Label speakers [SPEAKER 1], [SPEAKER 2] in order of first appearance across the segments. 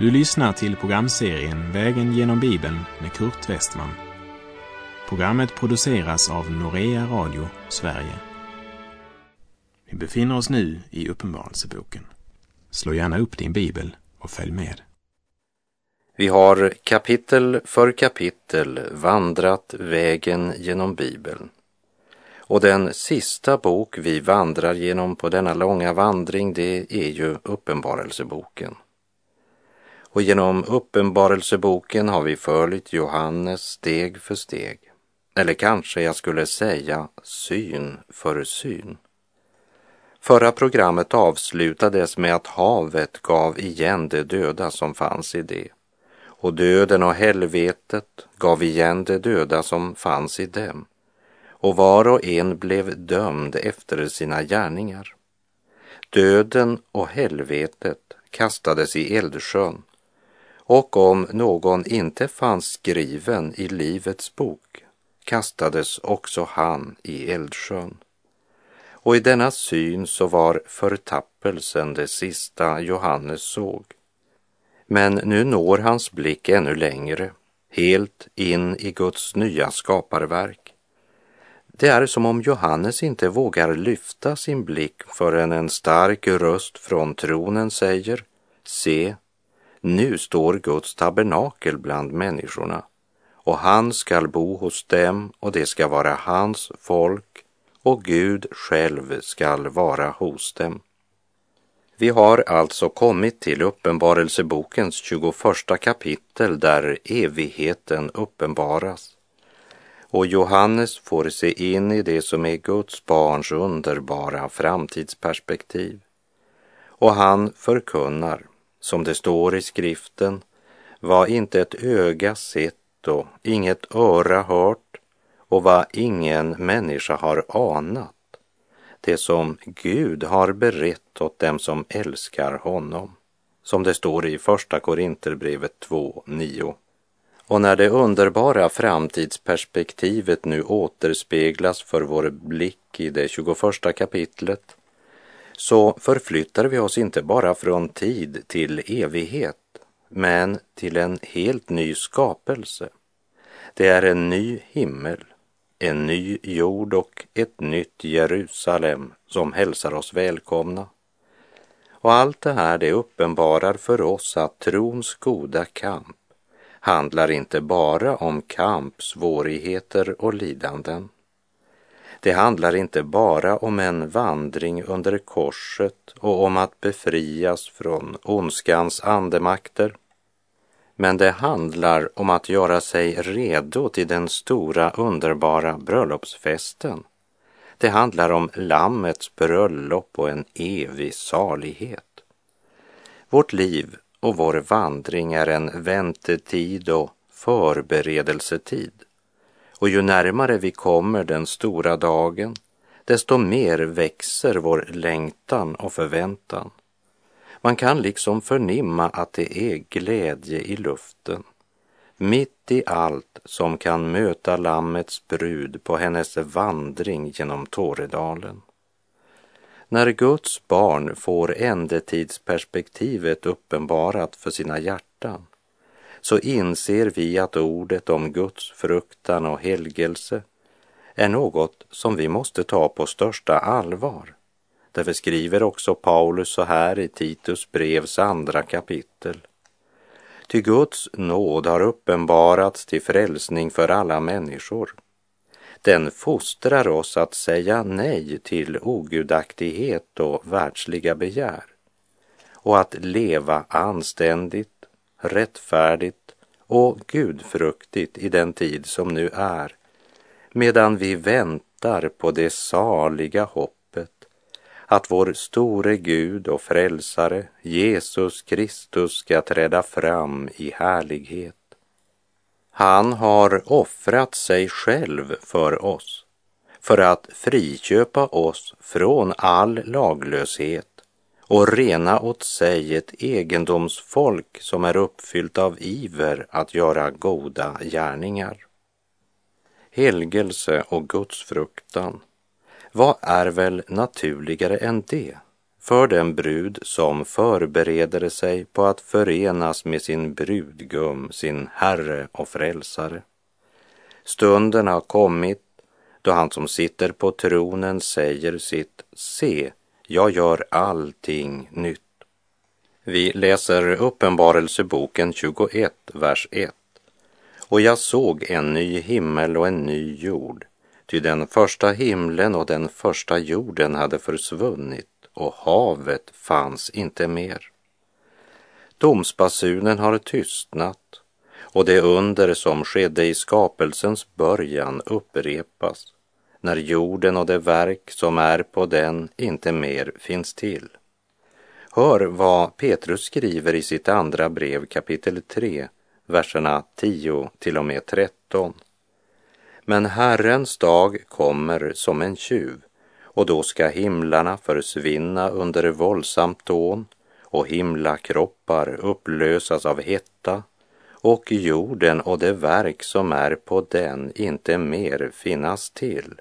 [SPEAKER 1] Du lyssnar till programserien Vägen genom Bibeln med Kurt Westman. Programmet produceras av Norea Radio Sverige. Vi befinner oss nu i Uppenbarelseboken. Slå gärna upp din bibel och följ med.
[SPEAKER 2] Vi har kapitel för kapitel vandrat vägen genom Bibeln. Och den sista bok vi vandrar genom på denna långa vandring, det är ju Uppenbarelseboken. Och genom Uppenbarelseboken har vi följt Johannes steg för steg. Eller kanske jag skulle säga syn för syn. Förra programmet avslutades med att havet gav igen det döda som fanns i det. Och döden och helvetet gav igen det döda som fanns i dem. Och var och en blev dömd efter sina gärningar. Döden och helvetet kastades i eldsjön och om någon inte fanns skriven i Livets bok kastades också han i eldsjön. Och i denna syn så var förtappelsen det sista Johannes såg. Men nu når hans blick ännu längre, helt in i Guds nya skaparverk. Det är som om Johannes inte vågar lyfta sin blick förrän en stark röst från tronen säger Se, nu står Guds tabernakel bland människorna och han skall bo hos dem och det ska vara hans folk och Gud själv skall vara hos dem. Vi har alltså kommit till Uppenbarelsebokens 21 kapitel där evigheten uppenbaras. Och Johannes får se in i det som är Guds barns underbara framtidsperspektiv. Och han förkunnar som det står i skriften, vad inte ett öga sett och inget öra hört och vad ingen människa har anat, det som Gud har berett åt dem som älskar honom, som det står i Första Korinterbrevet 2.9. Och när det underbara framtidsperspektivet nu återspeglas för vår blick i det 21 kapitlet så förflyttar vi oss inte bara från tid till evighet, men till en helt ny skapelse. Det är en ny himmel, en ny jord och ett nytt Jerusalem som hälsar oss välkomna. Och allt det här det uppenbarar för oss att trons goda kamp handlar inte bara om kamp, svårigheter och lidanden. Det handlar inte bara om en vandring under korset och om att befrias från ondskans andemakter. Men det handlar om att göra sig redo till den stora underbara bröllopsfesten. Det handlar om Lammets bröllop och en evig salighet. Vårt liv och vår vandring är en väntetid och förberedelsetid. Och ju närmare vi kommer den stora dagen, desto mer växer vår längtan och förväntan. Man kan liksom förnimma att det är glädje i luften, mitt i allt som kan möta Lammets brud på hennes vandring genom Tåredalen. När Guds barn får ändetidsperspektivet uppenbarat för sina hjärtan så inser vi att ordet om Guds fruktan och helgelse är något som vi måste ta på största allvar. Därför skriver också Paulus så här i Titus brevs andra kapitel. Ty Guds nåd har uppenbarats till frälsning för alla människor. Den fostrar oss att säga nej till ogudaktighet och världsliga begär och att leva anständigt rättfärdigt och gudfruktigt i den tid som nu är, medan vi väntar på det saliga hoppet att vår store Gud och frälsare Jesus Kristus ska träda fram i härlighet. Han har offrat sig själv för oss för att friköpa oss från all laglöshet och rena åt sig ett egendomsfolk som är uppfyllt av iver att göra goda gärningar. Helgelse och gudsfruktan, vad är väl naturligare än det för den brud som förbereder sig på att förenas med sin brudgum, sin Herre och Frälsare. Stunden har kommit då han som sitter på tronen säger sitt Se, jag gör allting nytt. Vi läser Uppenbarelseboken 21, vers 1. Och jag såg en ny himmel och en ny jord, ty den första himlen och den första jorden hade försvunnit och havet fanns inte mer. Domsbasunen har tystnat och det under som skedde i skapelsens början upprepas när jorden och det verk som är på den inte mer finns till. Hör vad Petrus skriver i sitt andra brev kapitel 3, verserna 10 till och med 13. Men Herrens dag kommer som en tjuv och då ska himlarna försvinna under våldsamt dån och himlakroppar upplösas av hetta och jorden och det verk som är på den inte mer finnas till.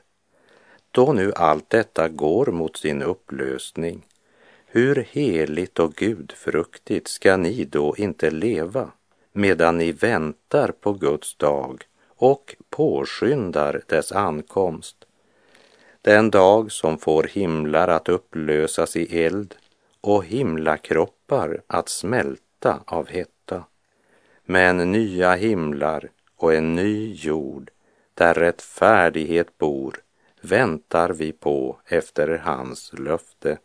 [SPEAKER 2] Då nu allt detta går mot sin upplösning, hur heligt och gudfruktigt ska ni då inte leva medan ni väntar på Guds dag och påskyndar dess ankomst? Den dag som får himlar att upplösas i eld och himlakroppar att smälta av hetta. Men nya himlar och en ny jord där rättfärdighet bor väntar vi på efter hans löfte.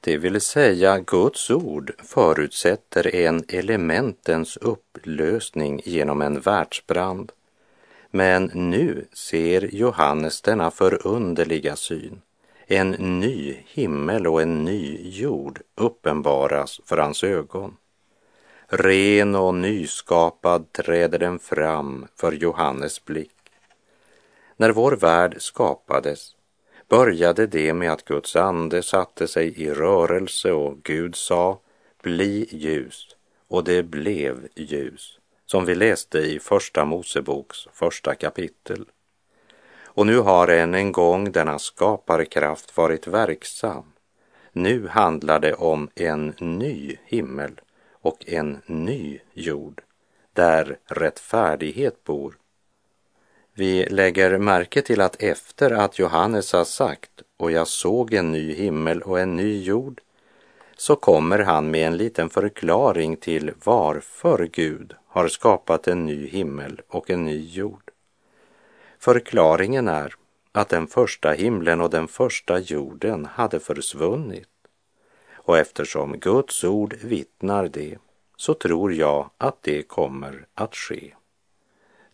[SPEAKER 2] Det vill säga Guds ord förutsätter en elementens upplösning genom en världsbrand. Men nu ser Johannes denna förunderliga syn. En ny himmel och en ny jord uppenbaras för hans ögon. Ren och nyskapad träder den fram för Johannes blick. När vår värld skapades började det med att Guds ande satte sig i rörelse och Gud sa bli ljus och det blev ljus som vi läste i Första Moseboks första kapitel. Och nu har än en gång denna skaparkraft varit verksam. Nu handlar det om en ny himmel och en ny jord där rättfärdighet bor vi lägger märke till att efter att Johannes har sagt och jag såg en ny himmel och en ny jord så kommer han med en liten förklaring till varför Gud har skapat en ny himmel och en ny jord. Förklaringen är att den första himlen och den första jorden hade försvunnit. Och eftersom Guds ord vittnar det så tror jag att det kommer att ske.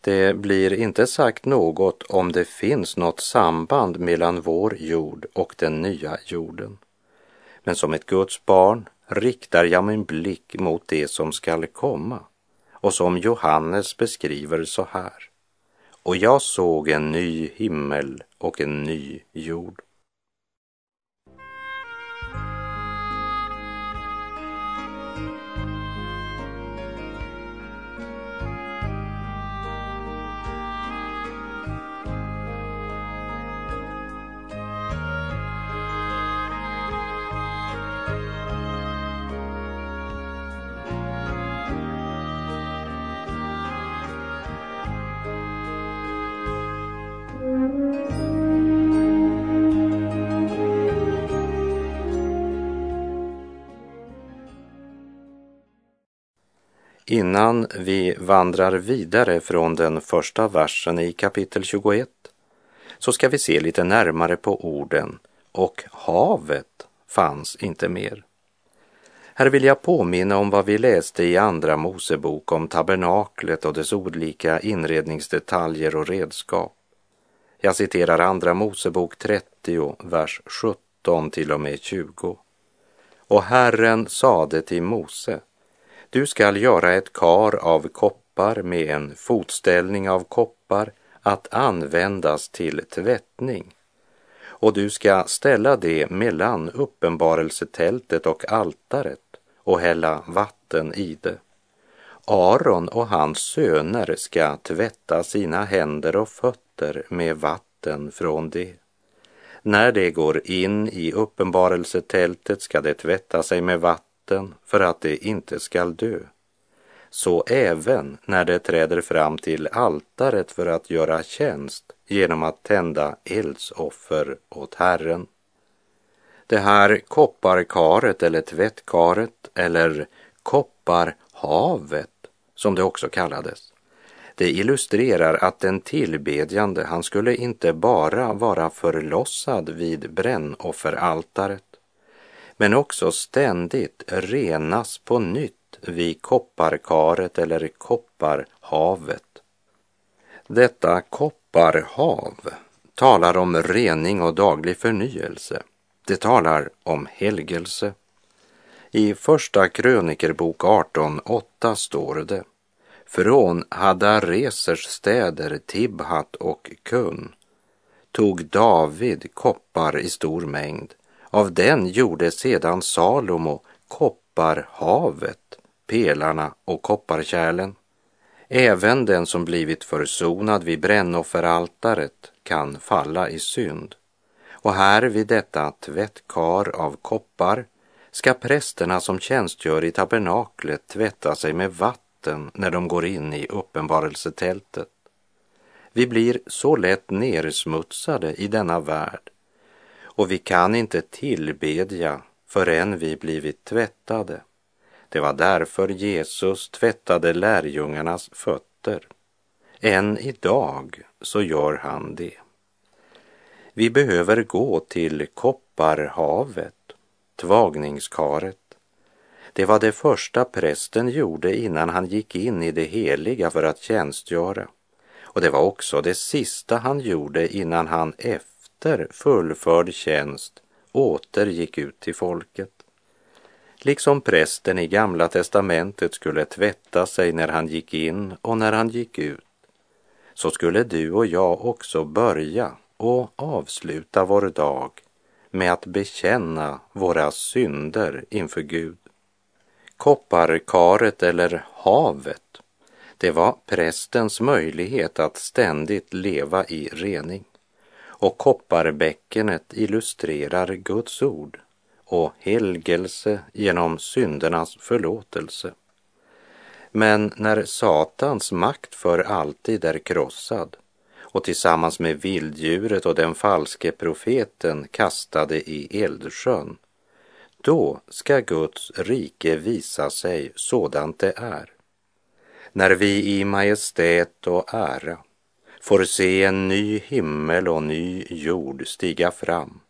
[SPEAKER 2] Det blir inte sagt något om det finns något samband mellan vår jord och den nya jorden. Men som ett Guds barn riktar jag min blick mot det som skall komma och som Johannes beskriver så här. Och jag såg en ny himmel och en ny jord. Innan vi vandrar vidare från den första versen i kapitel 21 så ska vi se lite närmare på orden och havet fanns inte mer. Här vill jag påminna om vad vi läste i Andra Mosebok om tabernaklet och dess olika inredningsdetaljer och redskap. Jag citerar Andra Mosebok 30, vers 17 till och med 20. Och Herren sade till Mose du skall göra ett kar av koppar med en fotställning av koppar att användas till tvättning. Och du ska ställa det mellan uppenbarelsetältet och altaret och hälla vatten i det. Aron och hans söner ska tvätta sina händer och fötter med vatten från det. När det går in i uppenbarelsetältet ska det tvätta sig med vatten för att det inte skall dö. Så även när det träder fram till altaret för att göra tjänst genom att tända eldsoffer åt Herren. Det här kopparkaret eller tvättkaret eller kopparhavet som det också kallades. Det illustrerar att den tillbedjande, han skulle inte bara vara förlossad vid brännofferaltaret, men också ständigt renas på nytt vid kopparkaret eller kopparhavet. Detta kopparhav talar om rening och daglig förnyelse. Det talar om helgelse. I Första krönikerbok 18.8 står det från Hadaresers städer Tibhat och Kun tog David koppar i stor mängd. Av den gjorde sedan Salomo kopparhavet, pelarna och kopparkärlen. Även den som blivit försonad vid brännofferaltaret kan falla i synd. Och här vid detta tvättkar av koppar ska prästerna som tjänstgör i tabernaklet tvätta sig med vatten när de går in i uppenbarelsetältet. Vi blir så lätt nersmutsade i denna värld och vi kan inte tillbedja förrän vi blivit tvättade. Det var därför Jesus tvättade lärjungarnas fötter. Än idag så gör han det. Vi behöver gå till Kopparhavet tvagningskaret. Det var det första prästen gjorde innan han gick in i det heliga för att tjänstgöra. Och det var också det sista han gjorde innan han efter fullförd tjänst återgick ut till folket. Liksom prästen i Gamla testamentet skulle tvätta sig när han gick in och när han gick ut, så skulle du och jag också börja och avsluta vår dag med att bekänna våra synder inför Gud. Kopparkaret eller havet, det var prästens möjlighet att ständigt leva i rening. Och kopparbäckenet illustrerar Guds ord och helgelse genom syndernas förlåtelse. Men när Satans makt för alltid är krossad och tillsammans med vilddjuret och den falske profeten kastade i eldsjön. Då ska Guds rike visa sig sådant det är. När vi i majestät och ära får se en ny himmel och ny jord stiga fram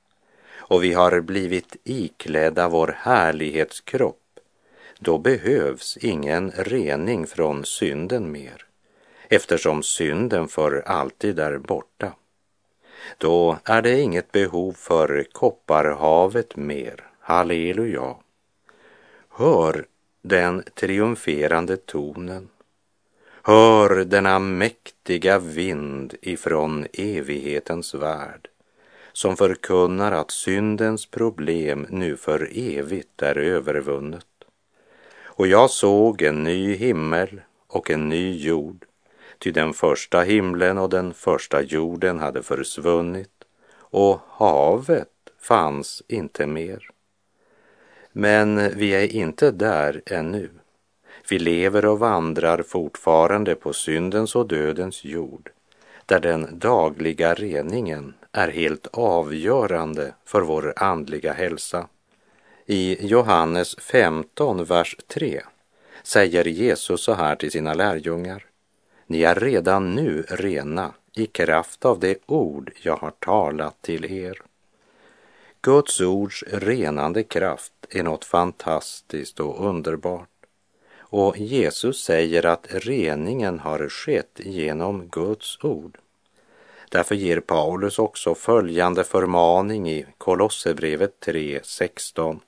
[SPEAKER 2] och vi har blivit iklädda vår härlighetskropp, då behövs ingen rening från synden mer eftersom synden för alltid är borta. Då är det inget behov för kopparhavet mer. Halleluja. Hör den triumferande tonen. Hör denna mäktiga vind ifrån evighetens värld som förkunnar att syndens problem nu för evigt är övervunnet. Och jag såg en ny himmel och en ny jord Ty den första himlen och den första jorden hade försvunnit och havet fanns inte mer. Men vi är inte där ännu. Vi lever och vandrar fortfarande på syndens och dödens jord, där den dagliga reningen är helt avgörande för vår andliga hälsa. I Johannes 15, vers 3 säger Jesus så här till sina lärjungar. Ni är redan nu rena i kraft av det ord jag har talat till er. Guds ords renande kraft är något fantastiskt och underbart. Och Jesus säger att reningen har skett genom Guds ord. Därför ger Paulus också följande förmaning i Kolosserbrevet 3.16.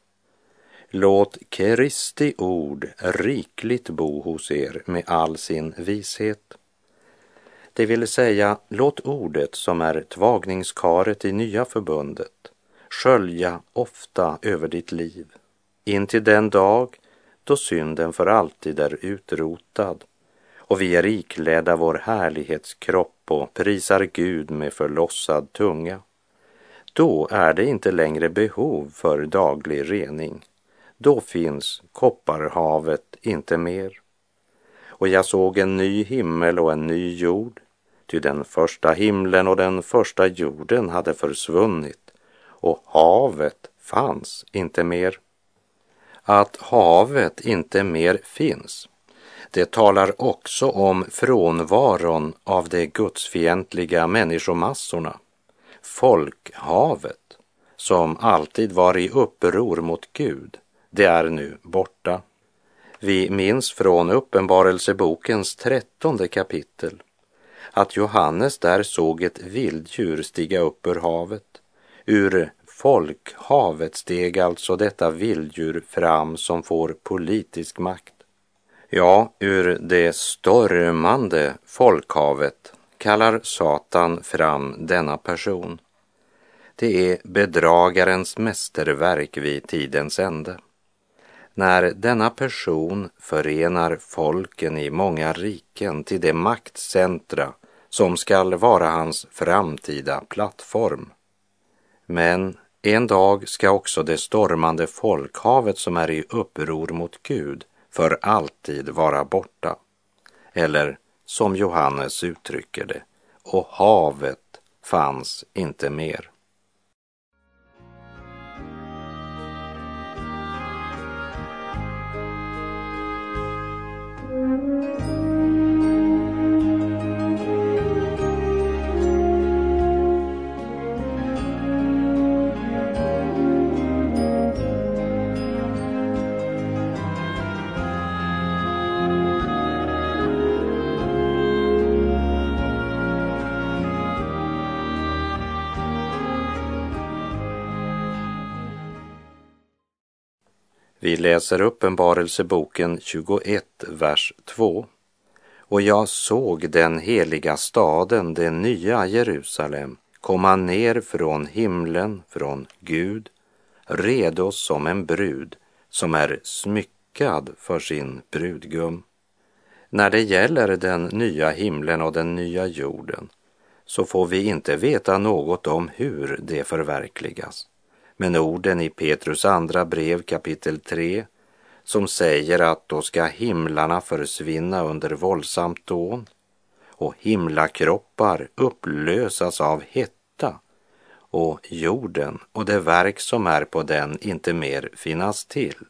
[SPEAKER 2] Låt Kristi ord rikligt bo hos er med all sin vishet. Det vill säga, låt ordet som är tvagningskaret i nya förbundet skölja ofta över ditt liv in till den dag då synden för alltid är utrotad och vi är iklädda vår härlighetskropp och prisar Gud med förlossad tunga. då är det inte längre behov för daglig rening. Då finns kopparhavet inte mer. Och jag såg en ny himmel och en ny jord, ty den första himlen och den första jorden hade försvunnit och havet fanns inte mer. Att havet inte mer finns, det talar också om frånvaron av de gudsfientliga människomassorna folkhavet, som alltid var i uppror mot Gud, det är nu borta. Vi minns från Uppenbarelsebokens trettonde kapitel att Johannes där såg ett vilddjur stiga upp ur havet. Ur folkhavet steg alltså detta vilddjur fram som får politisk makt. Ja, ur det stormande folkhavet kallar Satan fram denna person. Det är bedragarens mästerverk vid tidens ände. När denna person förenar folken i många riken till det maktcentra som skall vara hans framtida plattform. Men en dag ska också det stormande folkhavet som är i uppror mot Gud för alltid vara borta. Eller som Johannes uttrycker det, och havet fanns inte mer. Vi läser Uppenbarelseboken 21, vers 2. Och jag såg den heliga staden, det nya Jerusalem, komma ner från himlen, från Gud, redo som en brud som är smyckad för sin brudgum. När det gäller den nya himlen och den nya jorden så får vi inte veta något om hur det förverkligas. Men orden i Petrus andra brev kapitel 3 som säger att då ska himlarna försvinna under våldsamt dån och himlakroppar upplösas av hetta och jorden och det verk som är på den inte mer finnas till.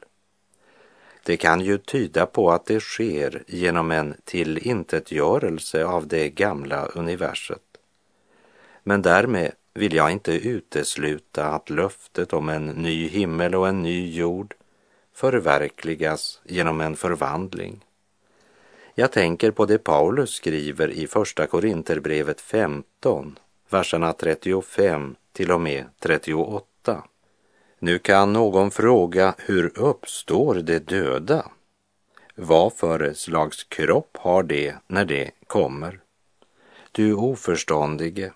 [SPEAKER 2] Det kan ju tyda på att det sker genom en tillintetgörelse av det gamla universet. Men därmed vill jag inte utesluta att löftet om en ny himmel och en ny jord förverkligas genom en förvandling. Jag tänker på det Paulus skriver i Första Korinterbrevet 15, verserna 35 till och med 38. Nu kan någon fråga, hur uppstår de döda? Vad för slags kropp har det när det kommer? Du oförståndige,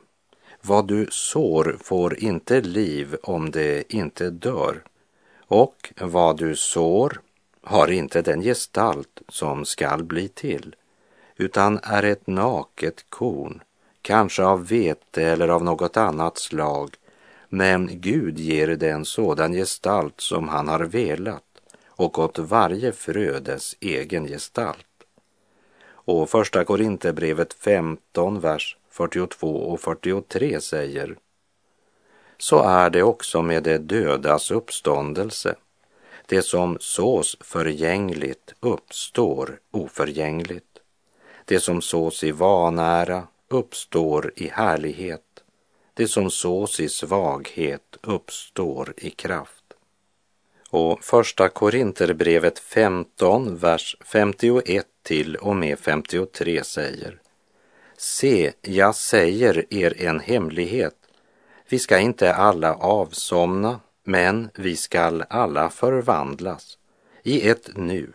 [SPEAKER 2] vad du sår får inte liv om det inte dör. Och vad du sår har inte den gestalt som skall bli till, utan är ett naket korn, kanske av vete eller av något annat slag, men Gud ger det en sådan gestalt som han har velat och åt varje frödes egen gestalt. Och första Korinthierbrevet 15, vers 42 och 43 säger Så är det också med det dödas uppståndelse. Det som sås förgängligt uppstår oförgängligt. Det som sås i vanära uppstår i härlighet. Det som sås i svaghet uppstår i kraft. Och första Korinterbrevet 15, vers 51 till och med 53 säger Se, jag säger er en hemlighet. Vi ska inte alla avsomna, men vi skall alla förvandlas i ett nu,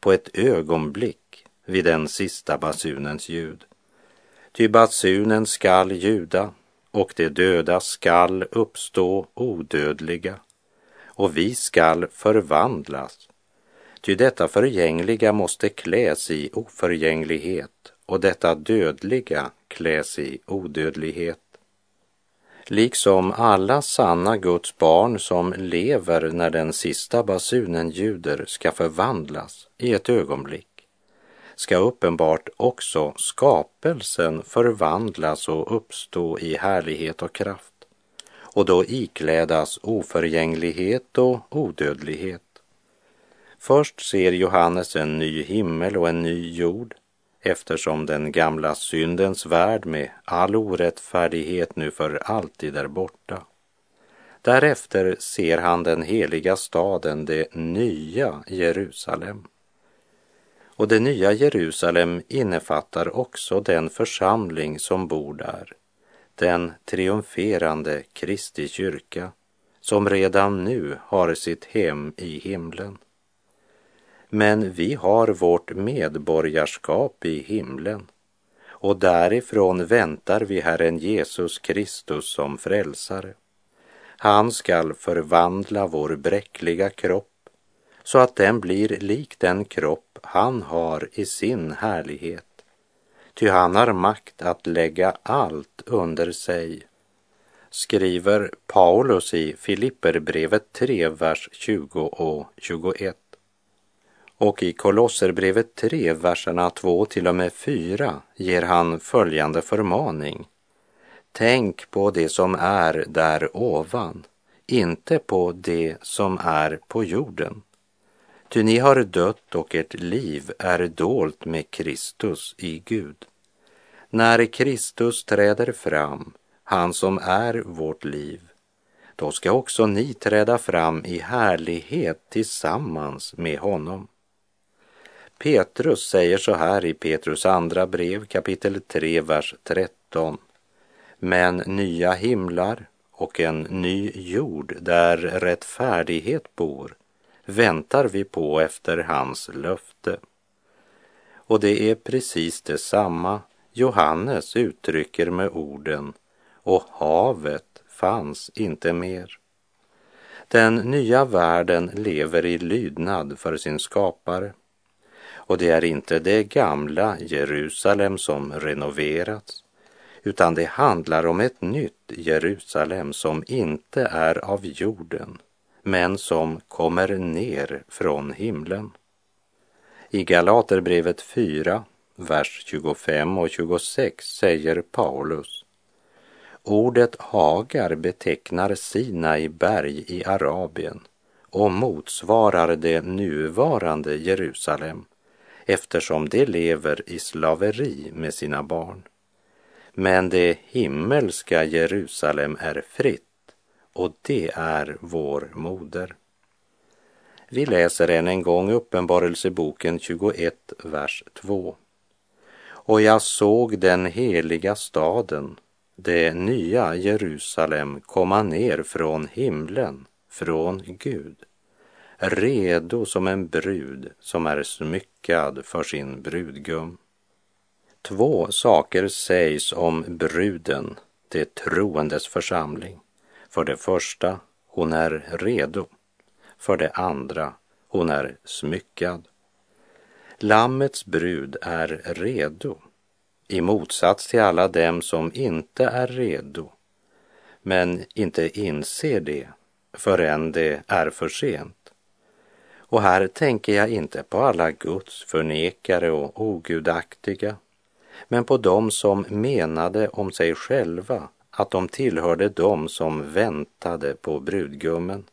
[SPEAKER 2] på ett ögonblick, vid den sista basunens ljud. Ty basunen skall ljuda och de döda skall uppstå odödliga och vi skall förvandlas. Ty detta förgängliga måste kläs i oförgänglighet och detta dödliga kläs i odödlighet. liksom alla sanna Guds barn som lever när den sista basunen ljuder ska förvandlas i ett ögonblick, ska uppenbart också skapelsen förvandlas och uppstå i härlighet och kraft och då iklädas oförgänglighet och odödlighet. Först ser Johannes en ny himmel och en ny jord eftersom den gamla syndens värld med all orättfärdighet nu för alltid är borta. Därefter ser han den heliga staden, det nya Jerusalem. Och det nya Jerusalem innefattar också den församling som bor där, den triumferande Kristi kyrka som redan nu har sitt hem i himlen. Men vi har vårt medborgarskap i himlen och därifrån väntar vi Herren Jesus Kristus som frälsare. Han skall förvandla vår bräckliga kropp så att den blir lik den kropp han har i sin härlighet. Ty han har makt att lägga allt under sig, skriver Paulus i Filipperbrevet 3, vers 20 och 21. Och i Kolosserbrevet 3, verserna 2 till och med 4 ger han följande förmaning. Tänk på det som är där ovan, inte på det som är på jorden. Ty ni har dött och ert liv är dolt med Kristus i Gud. När Kristus träder fram, han som är vårt liv, då ska också ni träda fram i härlighet tillsammans med honom. Petrus säger så här i Petrus andra brev kapitel 3, vers 13. Men nya himlar och en ny jord där rättfärdighet bor väntar vi på efter hans löfte. Och det är precis detsamma Johannes uttrycker med orden och havet fanns inte mer. Den nya världen lever i lydnad för sin skapare och det är inte det gamla Jerusalem som renoverats, utan det handlar om ett nytt Jerusalem som inte är av jorden, men som kommer ner från himlen. I Galaterbrevet 4, vers 25 och 26 säger Paulus Ordet Hagar betecknar Sinai berg i Arabien och motsvarar det nuvarande Jerusalem eftersom de lever i slaveri med sina barn. Men det himmelska Jerusalem är fritt och det är vår moder. Vi läser än en gång Uppenbarelseboken 21, vers 2. Och jag såg den heliga staden, det nya Jerusalem, komma ner från himlen, från Gud redo som en brud som är smyckad för sin brudgum. Två saker sägs om bruden, det troendes församling. För det första, hon är redo. För det andra, hon är smyckad. Lammets brud är redo, i motsats till alla dem som inte är redo, men inte inser det förrän det är för sent. Och här tänker jag inte på alla Guds förnekare och ogudaktiga, men på dem som menade om sig själva att de tillhörde dem som väntade på brudgummen.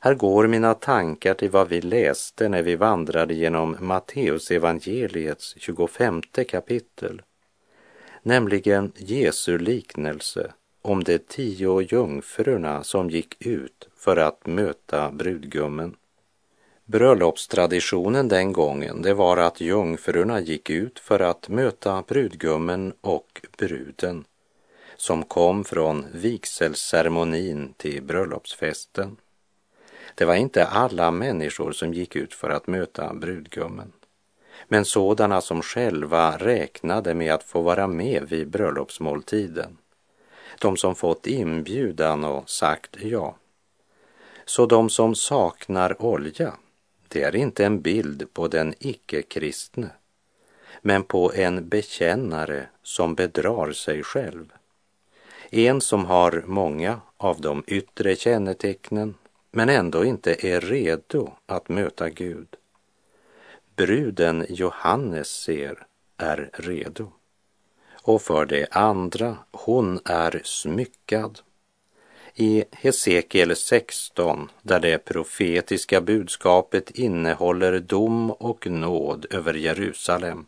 [SPEAKER 2] Här går mina tankar till vad vi läste när vi vandrade genom Matteus evangeliets 25 kapitel, nämligen Jesu liknelse om de tio jungfrurna som gick ut för att möta brudgummen. Bröllopstraditionen den gången, det var att jungfrurna gick ut för att möta brudgummen och bruden som kom från vigselceremonin till bröllopsfesten. Det var inte alla människor som gick ut för att möta brudgummen, men sådana som själva räknade med att få vara med vid bröllopsmåltiden. De som fått inbjudan och sagt ja. Så de som saknar olja det är inte en bild på den icke-kristne, men på en bekännare som bedrar sig själv. En som har många av de yttre kännetecknen men ändå inte är redo att möta Gud. Bruden Johannes ser är redo. Och för det andra, hon är smyckad. I Hesekiel 16, där det profetiska budskapet innehåller dom och nåd över Jerusalem,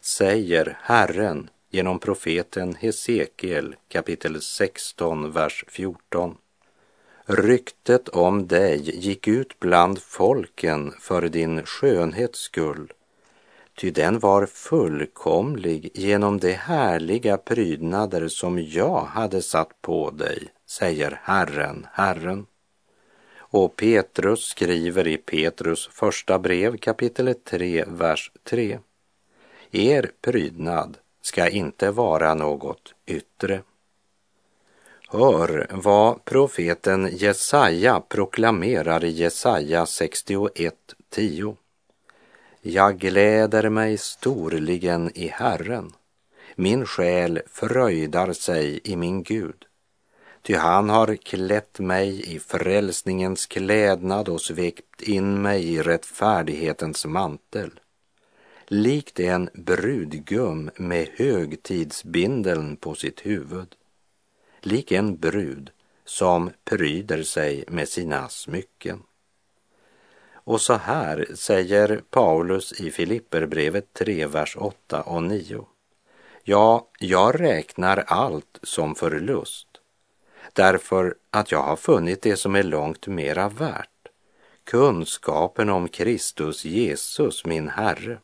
[SPEAKER 2] säger Herren genom profeten Hesekiel kapitel 16, vers 14. Ryktet om dig gick ut bland folken för din skönhets skull, ty den var fullkomlig genom de härliga prydnader som jag hade satt på dig, säger Herren, Herren. Och Petrus skriver i Petrus första brev kapitel 3, vers 3. Er prydnad ska inte vara något yttre. Hör vad profeten Jesaja proklamerar i Jesaja 61.10. Jag gläder mig storligen i Herren. Min själ fröjdar sig i min Gud. Ty han har klätt mig i frälsningens klädnad och svept in mig i rättfärdighetens mantel. Likt en brudgum med högtidsbindeln på sitt huvud lik en brud som pryder sig med sina smycken. Och så här säger Paulus i Filipperbrevet 3, vers 8 och 9. Ja, jag räknar allt som förlust därför att jag har funnit det som är långt mera värt, kunskapen om Kristus Jesus, min Herre.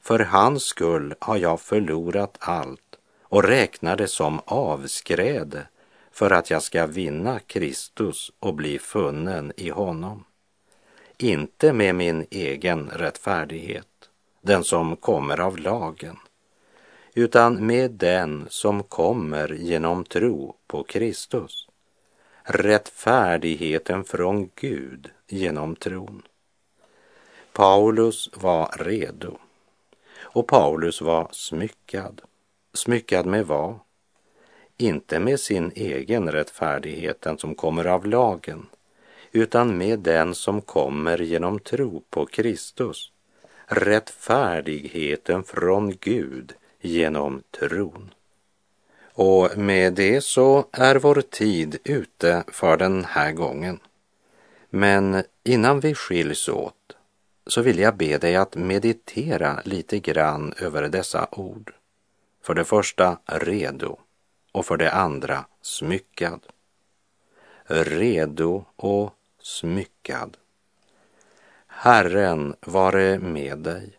[SPEAKER 2] För hans skull har jag förlorat allt och räknar det som avskräde för att jag ska vinna Kristus och bli funnen i honom. Inte med min egen rättfärdighet, den som kommer av lagen, utan med den som kommer genom tro på Kristus. Rättfärdigheten från Gud genom tron. Paulus var redo och Paulus var smyckad. Smyckad med vad? Inte med sin egen rättfärdighet, den som kommer av lagen, utan med den som kommer genom tro på Kristus, rättfärdigheten från Gud genom tron. Och med det så är vår tid ute för den här gången. Men innan vi skiljs åt så vill jag be dig att meditera lite grann över dessa ord. För det första redo och för det andra smyckad. Redo och smyckad. Herren vare med dig.